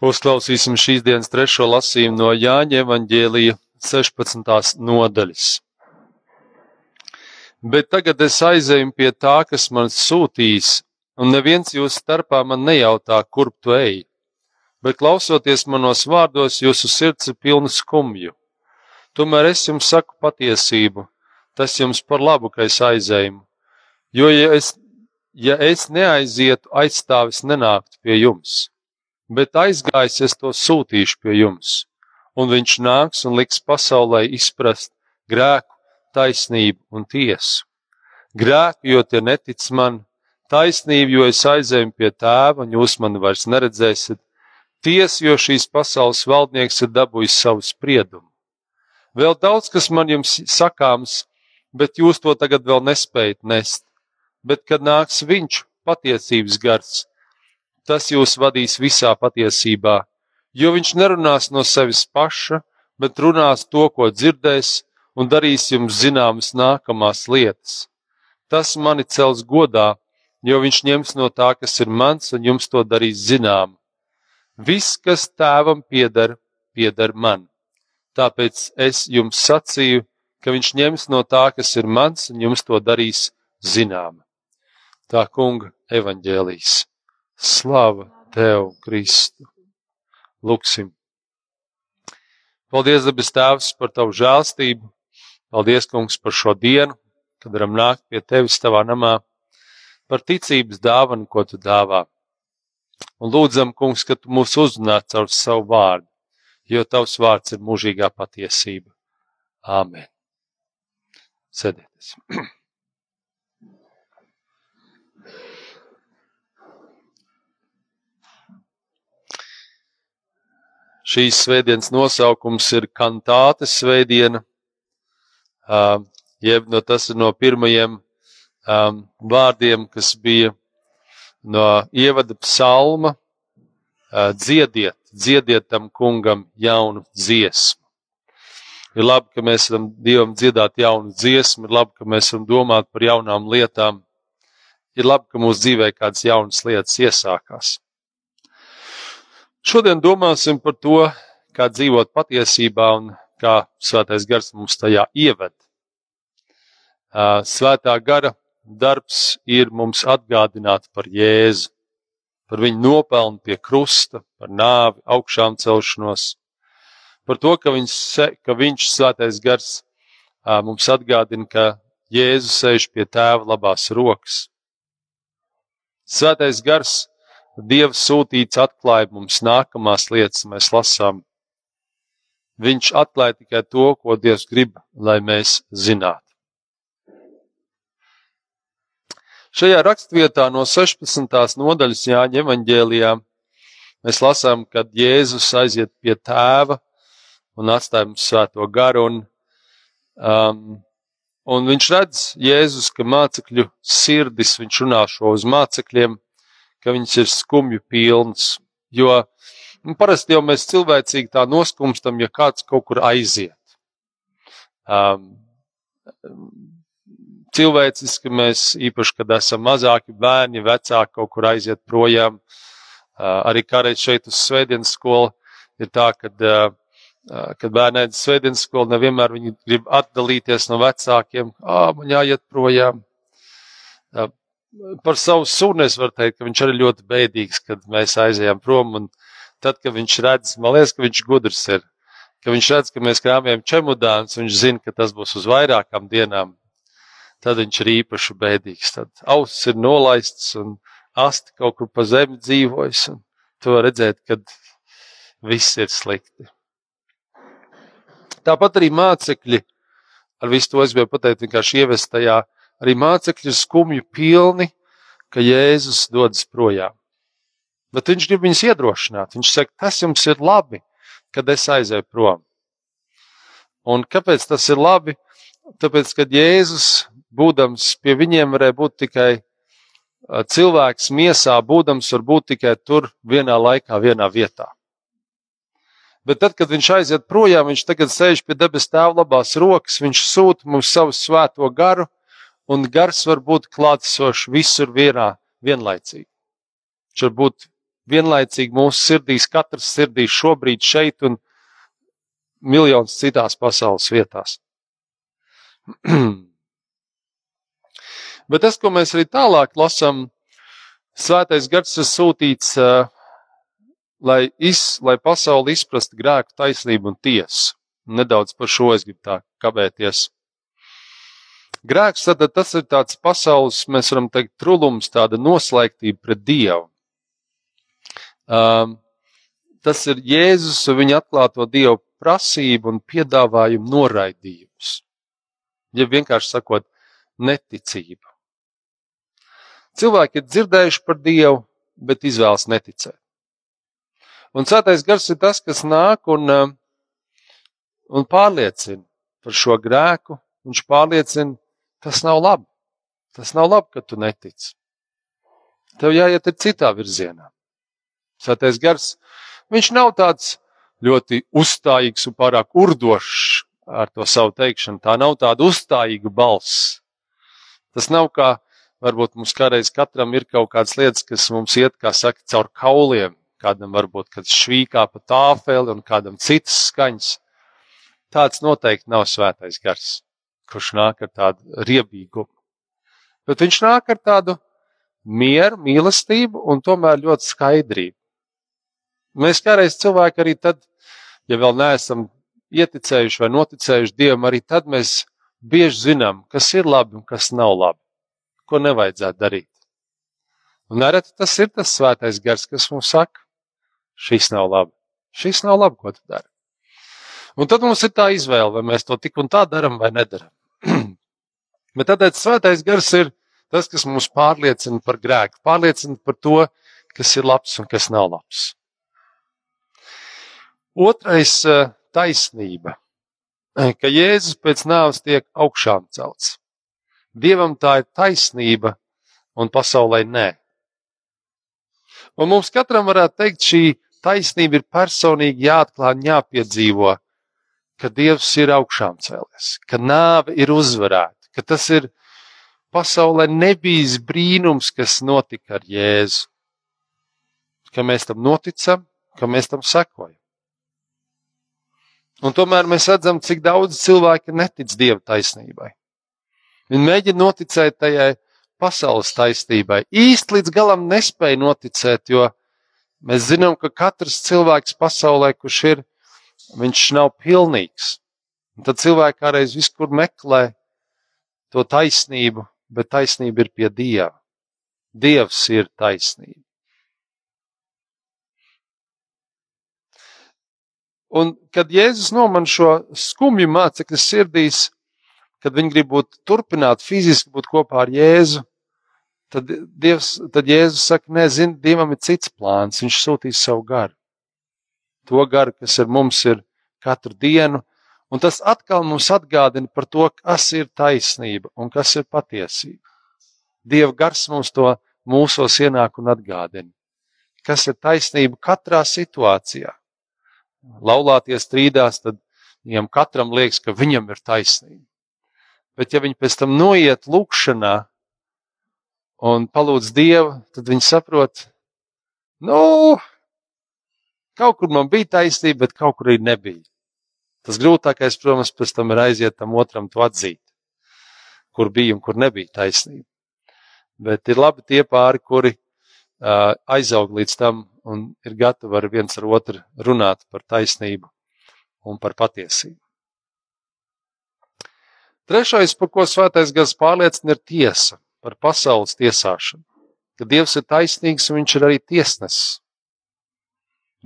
Uzklausīsim šīs dienas trešo lasījumu no Jāņa evaņģēlija 16. nodaļas. Bet tagad es aizēju pie tā, kas man sūtīs, un neviens jūsu starpā man nejautā, kurp tu ej. Bet klausoties manos vārdos, jūsu sirds ir pilna skumju. Tomēr es jums saku patiesību, tas jums par labu, ka es aizēju. Jo, ja es, ja es neaizietu, aizstāvis nenāktu pie jums bet aizgājis es to sūtīšu pie jums, un viņš nāks un liks pasaulē izprast grēku, taisnību un tiesu. Grēku, jo tie netic man, taisnību, jo es aizēju pie tēva, un jūs mani vairs neredzēsiet, tiesu, jo šīs pasaules valdnieks ir dabūjis savu spriedumu. Vēl daudz, kas man jums sakāms, bet jūs to tagad vēl nespējat nest. Bet, kad nāks viņš, patiesības gars, tas jūs vadīs visā patiesībā, jo viņš nerunās no sevis paša, bet runās to, ko dzirdēs, un darīs jums zināmas nākamās lietas. Tas mani cels godā, jo viņš ņems no tā, kas ir mans, un jums to darīs zinām. Viss, kas tēvam pieder, pieder man. Tāpēc es jums sacīju, ka viņš ņems no tā, kas ir mans, un jums to darīs zinām. Tā kunga evaņģēlīs. Slava Tev, Kristu! Lūksim! Paldies, debes Tēvs, par Tavu žēlstību! Paldies, Kungs, par šo dienu, kad varam nākt pie Tevis Tavā namā, par ticības dāvanu, ko Tu dāvā. Un lūdzam, Kungs, ka Tu mūs uzrunā caur savu vārdu, jo Tavs vārds ir mūžīgā patiesība. Āmen! Sēdieties! Šīs svētdienas nosaukums ir kantātes svētdiena, jeb no tas ir no pirmajiem um, vārdiem, kas bija no ievada psalma, uh, dziediet, dziediet tam kungam jaunu dziesmu. Ir labi, ka mēs varam Dievam dziedāt jaunu dziesmu, ir labi, ka mēs varam domāt par jaunām lietām, ir labi, ka mūsu dzīvē kādas jaunas lietas iesākās. Šodien domāsim par to, kā dzīvot patiesībā un kā svētais gars mums tajā ieved. Svētā gara darbs ir mums atgādināt par Jēzu, par viņu nopelnu pie krusta, par nāvi, augšām celšanos, par to, ka viņš, ka viņš svētais gars mums atgādina, ka Jēzus sēž pie tēva labās rokas. Svētais gars Dieva sūtīts atklāja mums nākamās lietas, mēs lasām. Viņš atklāja tikai to, ko Dievs grib, lai mēs zinātu. Šajā rakstvietā no 16. nodaļas Jāņa evaņģēlijā mēs lasām, kad Jēzus aiziet pie tēva un atstāja mums svēto garu. Un, um, un viņš redz Jēzus, ka mācekļu sirdis, viņš runā šo uz mācekļiem, ka viņas ir skumju pilnas. Jo nu, parasti jau mēs cilvēcīgi tā noskumstam, ja kāds kaut kur aiziet. Um, cilvēciski mēs, īpaši, kad esam mazāki bērni, vecāki kaut kur aiziet projām, uh, arī kādreiz šeit uz svētdienas skolu ir tā, ka, uh, kad bērni uz svētdienas skolu, nevienmēr viņi grib atdalīties no vecākiem, ā, man jāiet projām. Uh, par savu sunu es varu teikt, ka viņš arī ļoti bēdīgs, kad mēs aizējām prom. Un tad, kad viņš redz, man liekas, ka viņš gudrs ir. Ka viņš redz, ka mēs krāpjam čemodāns, viņš zina, ka tas būs uz vairākām dienām. Tad viņš ir īpaši bēdīgs. Tad ausis ir nolaists un asti kaut kur pa zemi dzīvojas. To redzēt, kad viss ir slikti. Tāpat arī mācekļi, ar visu to es gribēju pateikt, vienkārši ievest tajā Arī mācekļi ir skumju pilni, ka Jēzus dodas projām. Bet viņš grib viņus iedrošināt. Viņš saka, tas jums ir labi, kad es aizēju prom. Un kāpēc tas ir labi? Tāpēc, ka Jēzus, būdams pie viņiem, varēja būt tikai cilvēks miesā, būdams varbūt tikai tur vienā laikā, vienā vietā. Bet tad, kad viņš aiziet projām, viņš tagad sēž pie debes tēva labās rokas, viņš sūta mums savu svēto garu, un gars var būt klātsošs visur vienā vienlaicīgi. Viņš var būt vienlaicīgi mūsu sirdīs, katrs sirdīs šobrīd šeit un miljonus citās pasaules vietās. Bet tas, ko mēs arī tālāk lasām, Svētais gars ir sūtīts, lai, iz, lai pasauli izprastu grēku, taisnību un tiesu. Nedaudz par šo es gribu tā kavēties. Grēks tad tas ir tāds pasaules, mēs varam teikt, trulums, tāda noslēgtība pret Dievu. Um, tas ir Jēzus un viņa atklāto Dievu prasību un piedāvājumu noraidījums. Ja vienkārši sakot, neticība. Cilvēki ir dzirdējuši par Dievu, bet izvēlas neticēt. Un svētais gars ir tas, kas nāk un, um, un pārliecina par šo grēku. Viņš pārliecina, tas nav labi. Tas nav labi, ka tu netici. Tev jāiet ir citā virzienā. Svētais gars, viņš nav tāds ļoti uzstājīgs un pārāk urdošs ar to savu teikšanu. Tā nav tāda uzstājīga balss. Tas nav kā, varbūt mums kādreiz katram ir kaut kādas lietas, kas mums iet, kā saka, caur kauliem. Kādam varbūt, kad švīkā pa tāfeli un kādam citas skaņas. Tāds noteikti nav svētais gars, kurš nāk ar tādu riebīgumu. Bet viņš nāk ar tādu mieru, mīlestību un tomēr ļoti skaidrību. Mēs kādreiz cilvēki arī tad, ja vēl neesam ieticējuši vai noticējuši Dievam, arī tad mēs bieži zinām, kas ir labi un kas nav labi, ko nevajadzētu darīt. Un nereti tas ir tas svētais gars, kas mums saka, šis nav labi, šis nav labi, ko tu dari. Un tad mums ir tā izvēle, vai mēs to tik un tā darām vai nedaram. Bet tātad svētais gars ir tas, kas mums pārliecina par grēku, pārliecina par to, kas ir labs un kas nav labs. Otrais eh, - taisnība, eh, ka Jēzus pēc nāves tiek augšām celts. Dievam tā ir taisnība, un pasaulē nē. Un mums katram varētu teikt, šī taisnība ir personīgi jāatklāj un jāpiedzīvo, ka Dievs ir augšām cēlies, ka nāve ir uzvarēta, ka tas ir pasaulē nebijis brīnums, kas notika ar Jēzu. Ka mēs tam noticam, ka mēs tam sekojam. Un tomēr mēs redzam, cik daudz cilvēku netic Dieva taisnībai. Viņi mēģina noticēt tajai pasaules taisnībai. Īsti līdz galam nespēja noticēt, jo mēs zinām, ka katrs cilvēks pasaulē, kurš ir, viņš nav pilnīgs. Un tad cilvēki kādreiz viskur meklē to taisnību, bet taisnība ir pie Dieva. Dievs ir taisnība. Un kad Jēzus noman šo skumju mācekļu sirdīs, kad viņi grib būt turpināt fiziski būt kopā ar Jēzu, tad, Dievs, tad Jēzus saka, nē, zini, Dievam ir cits plāns, viņš sūtīs savu garu. To garu, kas ar mums ir katru dienu, un tas atkal mums atgādina par to, kas ir taisnība un kas ir patiesība. Dieva gars mums to mūsos ienāk un atgādina, kas ir taisnība katrā situācijā laulāties strīdās, tad viņam katram liekas, ka viņam ir taisnība. Bet ja viņi pēc tam noiet lūkšanā un palūdz Dievu, tad viņi saprot, nu, kaut kur man bija taisnība, bet kaut kur arī nebija. Tas grūtākais, protams, pēc tam ir aiziet tam otram to atzīt, kur bija un kur nebija taisnība. Bet ir labi tie pāri, kuri uh, aizaug līdz tam un ir gatavi ar viens ar otru runāt par taisnību un par patiesību. Trešais, par ko svētais gars pārliecina, ir tiesa par pasaules tiesāšanu. Ka Dievs ir taisnīgs un viņš ir arī tiesnesis.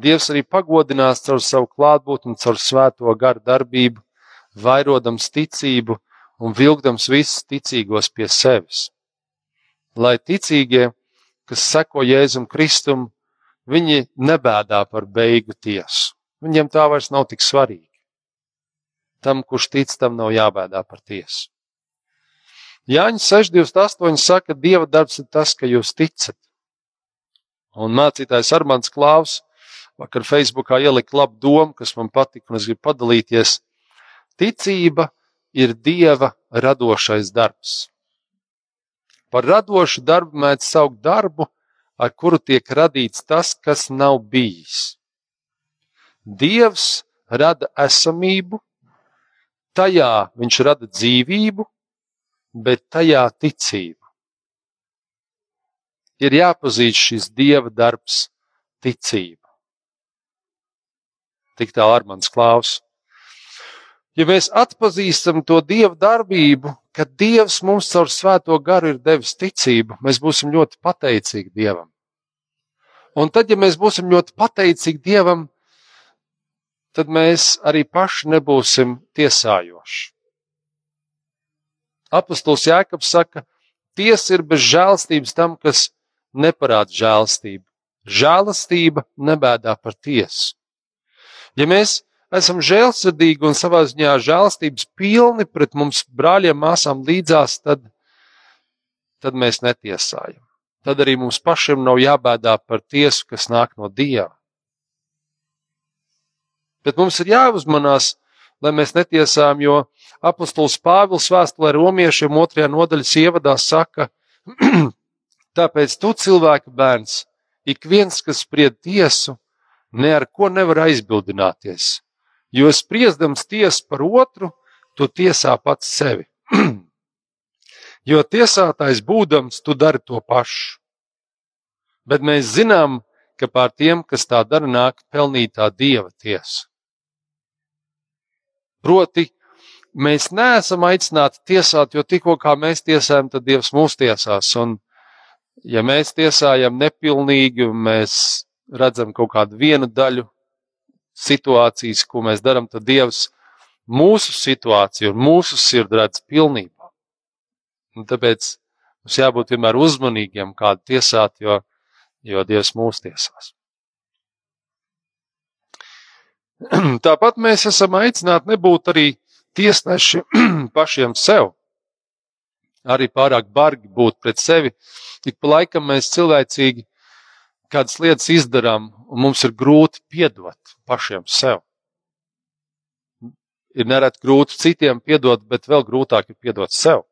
Dievs arī pagodinās caur savu klātbūtni, caur svēto garu darbību, vairodams ticību un vilkdams visus ticīgos pie sevis. Lai ticīgie, kas seko Jēzum Kristum, Viņi nebēdā par beigu tiesu. Viņiem tā vairs nav tik svarīgi. Tam, kurš tic, tam nav jābēdā par tiesu. Jāņa 628 saka, Dieva darbs ir tas, ka jūs ticat. Un mācītājs Armāns Klaus vakar Facebookā ielika labu domu, kas man patika, un es gribu padalīties. Ticība ir Dieva radošais darbs. Par radošu darbu mēdz saukt darbu, ar kuru tiek radīts tas, kas nav bijis. Dievs rada esamību, tajā viņš rada dzīvību, bet tajā ticību. Ir jāpazīst šis dieva darbs, ticība. Tik tālu ar mans klaus. Ja mēs atpazīstam to dieva darbību, kad dievs mums caur svēto garu ir devis ticību, mēs būsim ļoti pateicīgi dievam. Un tad, ja mēs būsim ļoti pateicīgi dievam, tad mēs arī paši nebūsim tiesājoši. Apostols Jēkabs saka, tiesa ir bez žēlstības tam, kas neparāda žēlstību. Žēlastība nebēdā par tiesu. Ja mēs esam žēlsirdīgi un savā ziņā žēlstības pilni pret mums brāļiem, māsām līdzās, tad, tad mēs netiesājam. Tad arī mums pašiem nav jābēdā par tiesu, kas nāk no Dieva. Bet mums ir jāuzmanās, lai mēs netiesām, jo apustulis Pāvils vēstulē romiešiem otrajā nodaļas ievadā saka, tāpēc tu cilvēka bērns, ik viens, kas spried tiesu, ne ar ko nevar aizbildināties, jo spriedams tiesu par otru, tu tiesā pats sevi. jo tiesātājs būdams, tu dari to pašu. Bet mēs zinām, ka pār tiem, kas tā dara, nāk pelnītā dieva tiesa. Proti, mēs neesam aicināti tiesāt, jo tikko kā mēs tiesājam, tad Dievs mūs tiesās. Un, ja mēs tiesājam nepilnīgi, mēs redzam kaut kādu vienu daļu situācijas, ko mēs darām, tad Dievs mūsu situāciju un mūsu sirdi redz pilnībā. Un tāpēc mums jābūt vienmēr uzmanīgiem, kādu tiesāt, jo, jo Dievs mūs tiesās. Tāpat mēs esam aicināti nebūt arī tiesneši pašiem sev. Arī pārāk bargi būt pret sevi. Ik pa laikam mēs cilvēcīgi kādas lietas izdarām, un mums ir grūti piedot pašiem sev. Ir nereti grūti citiem piedot, bet vēl grūtāk ir piedot sev.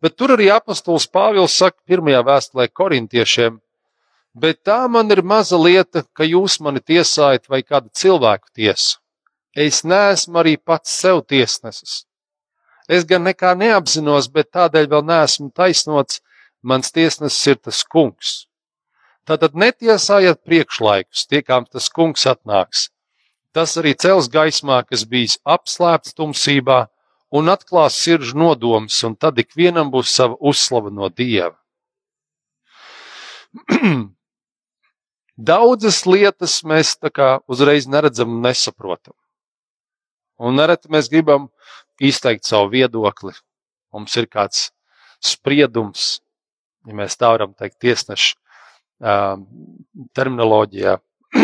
Bet tur arī apostols Pāvils saka pirmajā vēstulē korintiešiem, bet tā man ir maza lieta, ka jūs mani tiesājat vai kādu cilvēku tiesu. Es neesmu arī pats sev tiesnesis. Es gan nekā neapzinos, bet tādēļ vēl neesmu taisnots. Mans tiesnesis ir tas kungs. Tātad netiesājiet priekšlaikus, tiekām tas kungs atnāks. Tas arī cels gaismā, kas bijis apslēpts tumsībā, un atklās sirdžu nodomus, un tad ikvienam būs sava uzslava no dieva. Daudzas lietas mēs tā kā uzreiz neredzam un nesaprotam. Un nereti mēs gribam izteikt savu viedokli. Mums ir kāds spriedums, ja mēs tā varam teikt, tiesneša terminoloģijā.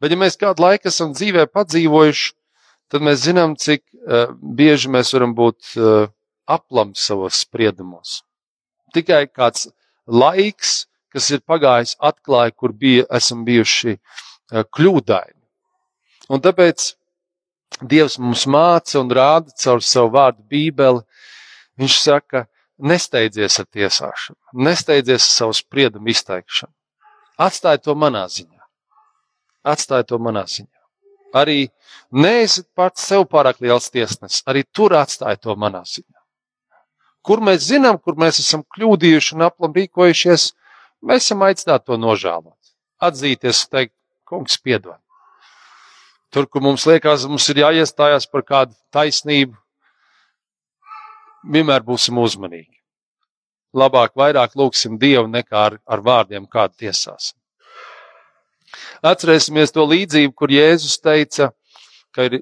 Bet, ja mēs kādu laiku esam dzīvē padzīvojuši, tad mēs zinām, cik uh, bieži mēs varam būt uh, aplami savos spriedumos. Tikai kāds laiks, kas ir pagājis, atklāja, kur bija, esam bijuši eh, kļūdaini. Un tāpēc Dievs mums māca un rāda caur savu vārdu Bībeli. Viņš saka, nesteidzies ar tiesāšanu, nesteidzies ar savu spriedumu izteikšanu. Atstāj to manā ziņā. Atstāj to manā ziņā. Arī neesi pats sev pārāk liels tiesnesis, arī tur atstāj to manā ziņā. Kur mēs zinām, kur mēs esam kļūdījuši un aplam rīkojušies, Mēs esam aicināti to nožēlot, atzīties, teikt, kungs, piedod. Tur, kur mums liekas, mums ir jāiestājās par kādu taisnību, vienmēr būsim uzmanīgi. Labāk, vairāk lūgsim Dievu nekā ar, ar vārdiem kādu tiesāsim. Atcerēsimies to līdzību, kur Jēzus teica, ka ir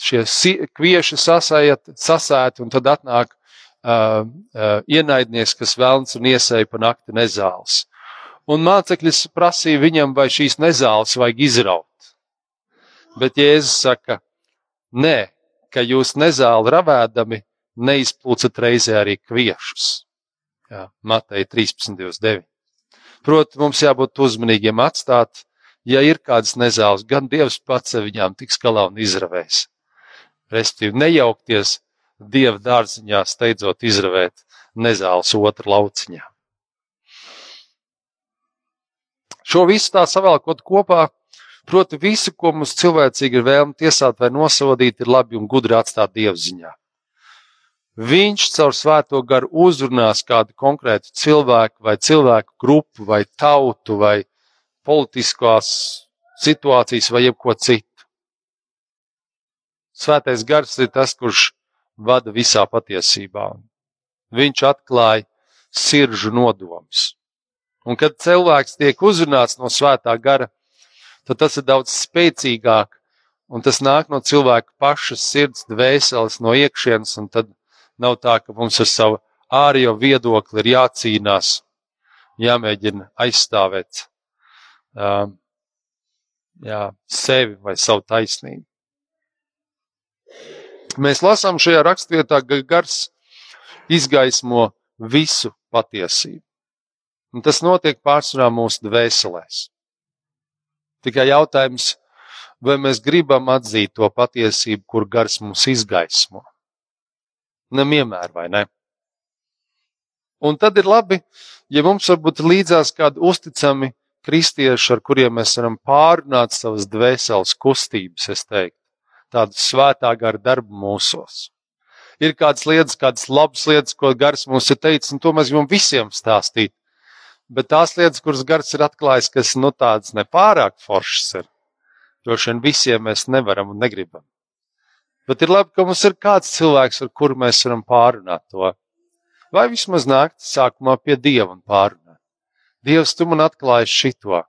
šie kvieši sasēti un tad atnāk uh, uh, ienaidnieks, kas vēlns un iesēja pa nakti nezāles. Un mācekļus prasīja viņam, vai šīs nezāles vajag izraut. Bet Jēzus saka, nē, ka jūs nezāli ravēdami neizplūcat reizē arī kviešus. Jā, Mateja 13.9. Proti, mums jābūt uzmanīgiem atstāt, ja ir kādas nezāles, gan Dievs pats ar viņām tiks galā un izravēs. Respektīvi, nejaukties Dieva dārziņā, steidzot izravēt nezāles otru lauciņā. Šo visu tā savēlkot kopā, proti visu, ko mums cilvēcīgi ir vēlme tiesāt vai nosodīt, ir labi un gudri atstāt dievziņā. Viņš caur svēto garu uzrunās kādu konkrētu cilvēku vai cilvēku grupu vai tautu vai politiskās situācijas vai jebko citu. Svētais gars ir tas, kurš vada visā patiesībā. Viņš atklāja sirdžu nodomus. Un kad cilvēks tiek uzrunāts no svētā gara, tad tas ir daudz spēcīgāk, un tas nāk no cilvēka pašas sirds, dvēseles, no iekšienes, tad nav tā, ka mums ar savu ārējo viedokli ir jācīnās, jāmēģina aizstāvēt um, jā, sevi vai savu taisnību. Mēs lasām šajā rakstvietā, ka gars izgaismo visu patiesību. Un tas notiek pārsvarā mūsu dvēselēs. Tikai jautājums, vai mēs gribam atzīt to patiesību, kur gars mums izgaismo. Nemienmēr, vai ne? Un tad ir labi, ja mums varbūt līdzās kādi uzticami kristieši, ar kuriem mēs varam pārunāt savas dvēseles kustības, es teiktu, tādu svētā gara darbu mūsos. Ir kādas lietas, kādas labas lietas, ko gars mums ir teicis, un to mēs gribam visiem stāstīt. Bet tās lietas, kuras gars ir atklājis, kas nu tādas nepārāk foršas ir, droši vien visiem mēs nevaram un negribam. Bet ir labi, ka mums ir kāds cilvēks, ar kuru mēs varam pārunāt to. Vai vismaz nākt sākumā pie Dieva un pārunāt. Dievs, tu man atklāji šito,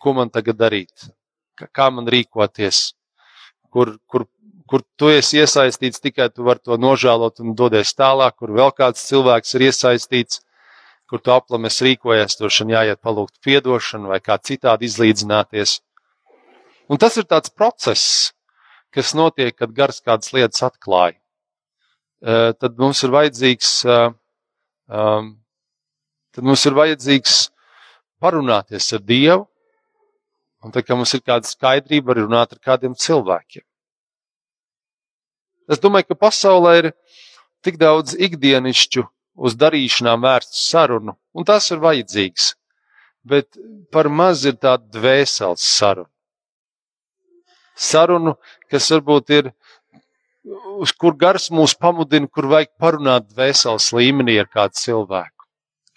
ko man tagad darīt, kā man rīkoties, kur, kur, kur tu esi iesaistīts, tikai tu vari to nožēlot un dodies tālāk, kur vēl kāds cilvēks ir iesaistīts kur tu aplamies rīkojies, tur šan jāiet palūgt piedošanu vai kā citādi izlīdzināties. Un tas ir tāds process, kas notiek, kad gars kādas lietas atklāja. Tad mums ir vajadzīgs, tad mums ir vajadzīgs parunāties ar Dievu, un tad, kad mums ir kāda skaidrība, arī runāt ar kādiem cilvēkiem. Es domāju, ka pasaulē ir tik daudz ikdienišķu uz darīšanām vērstu sarunu, un tas ir vajadzīgs. Bet par maz ir tāda dvēseles saruna. Sarunu, kas varbūt ir, uz kur gars mūs pamudina, kur vajag parunāt dvēseles līmenī ar kādu cilvēku,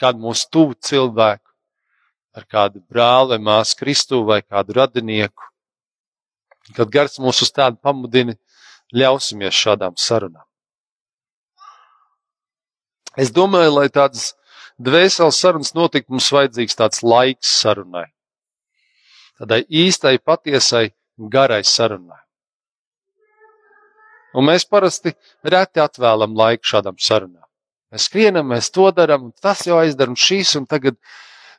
kādu mūsu tuvu cilvēku, ar kādu brāli māsu Kristu vai kādu radinieku. Kad gars mūs uz tādu pamudina, ļausimies šādām sarunām. Es domāju, lai tādas dvēseles sarunas notiktu, mums vajadzīgs tāds laiks sarunai. Tādai īstai, patiesai, garai sarunai. Un mēs parasti reti atvēlam laiku šādam sarunām. Mēs skrienam, mēs to darām, un tas jau aizdara, un šīs, un tagad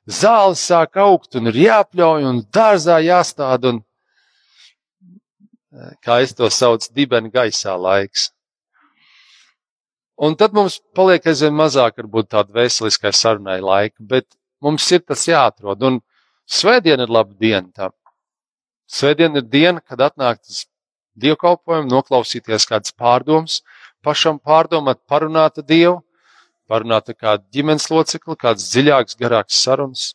zāles sāk augt, un ir jāpļauj, un dārzā jāstāda, un, kā es to saucu, dibeni gaisā laiks. Un tad mums paliek aizvien mazāk, varbūt tāda veseliskai sarunai laika, bet mums ir tas jāatrod. Un svētdiena ir laba diena tam. Svētdiena ir diena, kad atnāk tas dievkalpojums, noklausīties kādas pārdomas, pašam pārdomāt, parunāt ar Dievu, parunāt ar kādu ģimenes locekli, kāds dziļāks, garāks sarunas.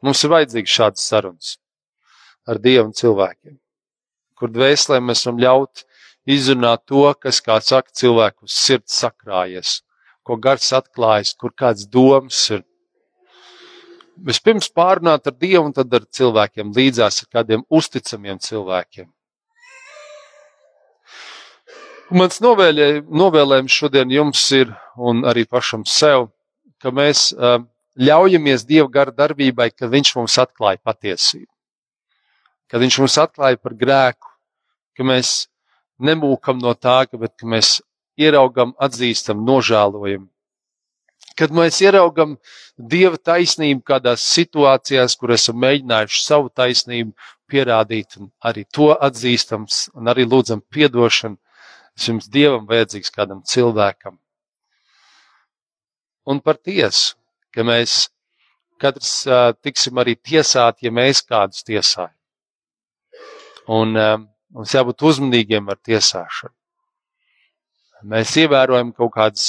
Mums ir vajadzīgs šāds sarunas ar Dievu un cilvēkiem, kur dvēselē mēs varam ļaut izrunāt to, kas, kā saka, cilvēku sirds sakrājies, ko gars atklājas, kur kāds domas ir. Vispirms pārunāt ar Dievu un tad ar cilvēkiem līdzās, ar kādiem uzticamiem cilvēkiem. Mans novēlē, novēlējums šodien jums ir, un arī pašam sev, ka mēs uh, ļaujamies Dieva gara darbībai, kad Viņš mums atklāja patiesību. Kad Viņš mums atklāja par grēku, ka mēs nemūkam no tā, bet ka mēs ieraugam, atzīstam, nožēlojam. Kad mēs ieraugam dieva taisnību kādās situācijās, kur esam mēģinājuši savu taisnību pierādīt, un arī to atzīstam, un arī lūdzam atdošanu, tas jums dievam vajadzīgs kādam cilvēkam. Un par tiesu, ka mēs katrs tiksim arī tiesāti, ja mēs kādus tiesājam. Un uh, Mums jābūt uzmanīgiem ar tiesāšanu. Mēs ievērojam kaut kādas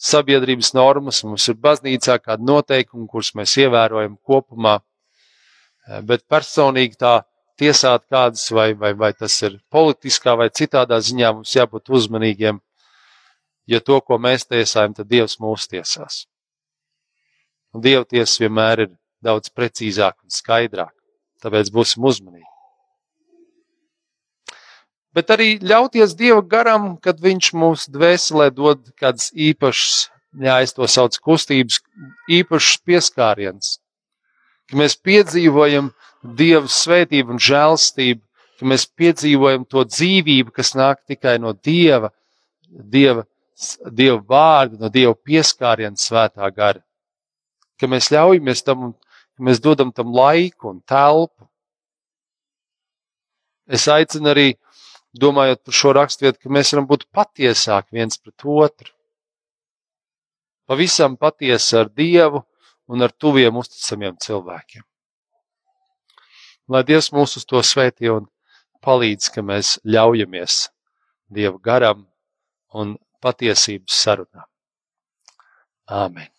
sabiedrības normas, mums ir baznīcā kādi noteikumi, kurus mēs ievērojam kopumā. Bet personīgi tā tiesāt kādus, vai, vai, vai tas ir politiskā vai citādā ziņā, mums jābūt uzmanīgiem. Jo to, ko mēs tiesājam, tad Dievs mūs tiesās. Un Dieva tiesa vienmēr ir daudz precīzāk un skaidrāk. Tāpēc būsim uzmanīgi. Bet arī ļauties Dieva garam, kad Viņš mums dvēselē dod kādas īpašas, jā, es to saucu kustības, īpašas pieskārienas. Ka mēs piedzīvojam Dieva svētību un žēlstību, ka mēs piedzīvojam to dzīvību, kas nāk tikai no Dieva, Dieva, Dieva vārda, no Dieva pieskāriena svētā gara. Ka mēs ļaujamies tam un ka mēs dodam tam laiku un telpu. Es aicinu arī, domājot par šo raksturvietu, ka mēs varam būt patiesāki viens pret otru. Pavisam patiesi ar Dievu un ar tuviem uzticamiem cilvēkiem. Lai Dievs mūs uz to svētī un palīdz, ka mēs ļaujamies Dieva garam un patiesības sarunām. Āmen!